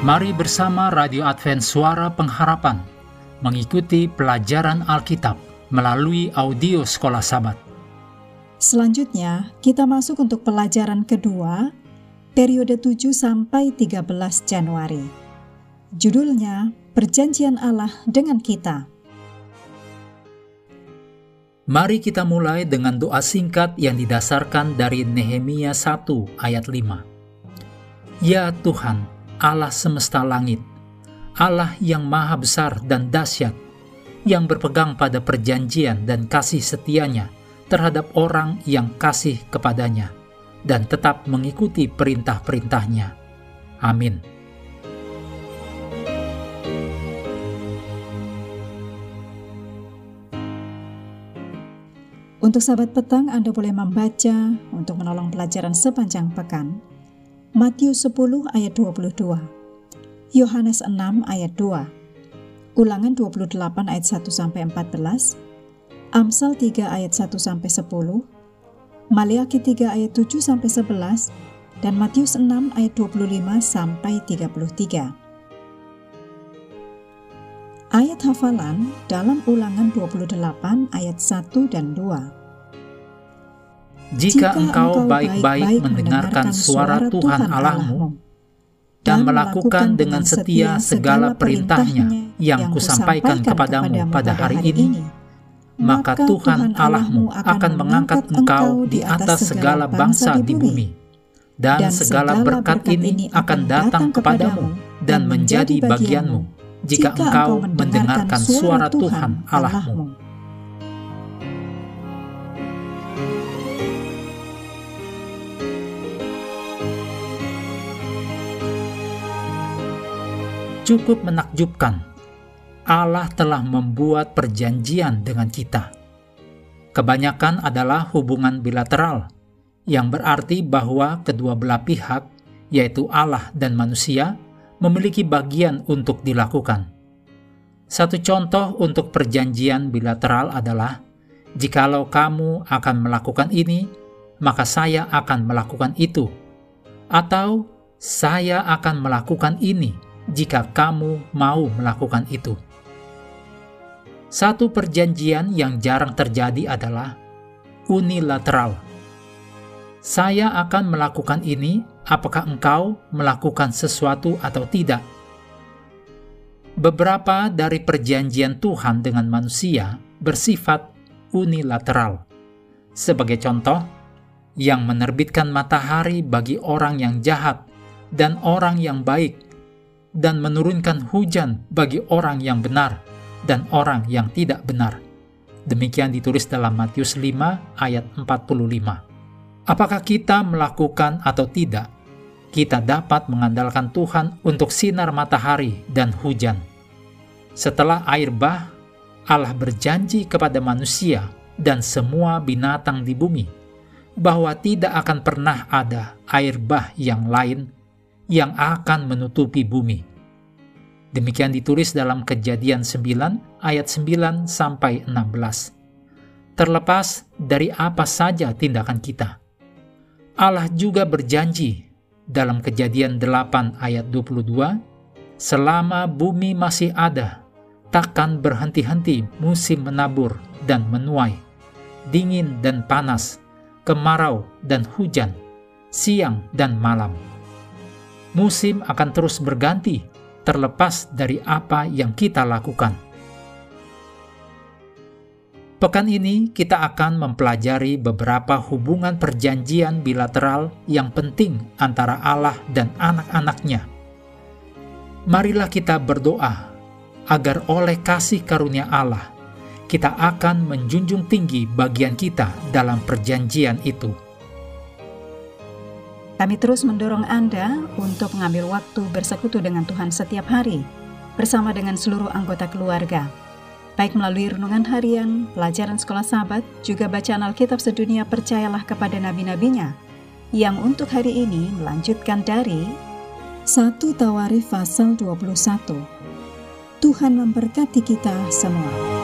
Mari bersama Radio Advent Suara Pengharapan mengikuti pelajaran Alkitab melalui audio Sekolah Sabat. Selanjutnya, kita masuk untuk pelajaran kedua, periode 7 sampai 13 Januari. Judulnya Perjanjian Allah dengan kita. Mari kita mulai dengan doa singkat yang didasarkan dari Nehemia 1 ayat 5. Ya Tuhan, Allah semesta langit, Allah yang maha besar dan dahsyat, yang berpegang pada perjanjian dan kasih setianya terhadap orang yang kasih kepadanya, dan tetap mengikuti perintah-perintahnya. Amin. Untuk sahabat petang, Anda boleh membaca untuk menolong pelajaran sepanjang pekan. Matius 10 ayat 22, Yohanes 6 ayat 2, Ulangan 28 ayat 1 sampai 14, Amsal 3 ayat 1 sampai 10, Maliaki 3 ayat 7 sampai 11, dan Matius 6 ayat 25 sampai 33. Ayat hafalan dalam ulangan 28 ayat 1 dan 2. Jika engkau baik-baik mendengarkan suara Tuhan Allahmu dan melakukan dengan setia segala perintahnya yang kusampaikan kepadamu pada hari ini, maka Tuhan Allahmu akan mengangkat engkau di atas segala bangsa di bumi, dan segala berkat ini akan datang kepadamu dan menjadi bagianmu. jika engkau mendengarkan suara Tuhan Allahmu. Cukup menakjubkan, Allah telah membuat perjanjian dengan kita. Kebanyakan adalah hubungan bilateral, yang berarti bahwa kedua belah pihak, yaitu Allah dan manusia, memiliki bagian untuk dilakukan. Satu contoh untuk perjanjian bilateral adalah, jikalau kamu akan melakukan ini, maka saya akan melakukan itu. Atau, saya akan melakukan ini jika kamu mau melakukan itu. Satu perjanjian yang jarang terjadi adalah unilateral. Saya akan melakukan ini apakah engkau melakukan sesuatu atau tidak. Beberapa dari perjanjian Tuhan dengan manusia bersifat unilateral. Sebagai contoh, yang menerbitkan matahari bagi orang yang jahat dan orang yang baik, dan menurunkan hujan bagi orang yang benar dan orang yang tidak benar. Demikian ditulis dalam Matius 5 ayat 45. Apakah kita melakukan atau tidak kita dapat mengandalkan Tuhan untuk sinar matahari dan hujan. Setelah air bah, Allah berjanji kepada manusia dan semua binatang di bumi bahwa tidak akan pernah ada air bah yang lain yang akan menutupi bumi. Demikian ditulis dalam Kejadian 9 ayat 9 sampai 16. Terlepas dari apa saja tindakan kita, Allah juga berjanji dalam kejadian 8 ayat 22, selama bumi masih ada, takkan berhenti-henti musim menabur dan menuai, dingin dan panas, kemarau dan hujan, siang dan malam. Musim akan terus berganti terlepas dari apa yang kita lakukan. Pekan ini kita akan mempelajari beberapa hubungan perjanjian bilateral yang penting antara Allah dan anak-anaknya. Marilah kita berdoa agar oleh kasih karunia Allah, kita akan menjunjung tinggi bagian kita dalam perjanjian itu. Kami terus mendorong Anda untuk mengambil waktu bersekutu dengan Tuhan setiap hari, bersama dengan seluruh anggota keluarga baik melalui renungan harian, pelajaran sekolah sahabat, juga bacaan Alkitab sedunia percayalah kepada nabi-nabinya, yang untuk hari ini melanjutkan dari 1 Tawarif pasal 21. Tuhan memberkati kita semua.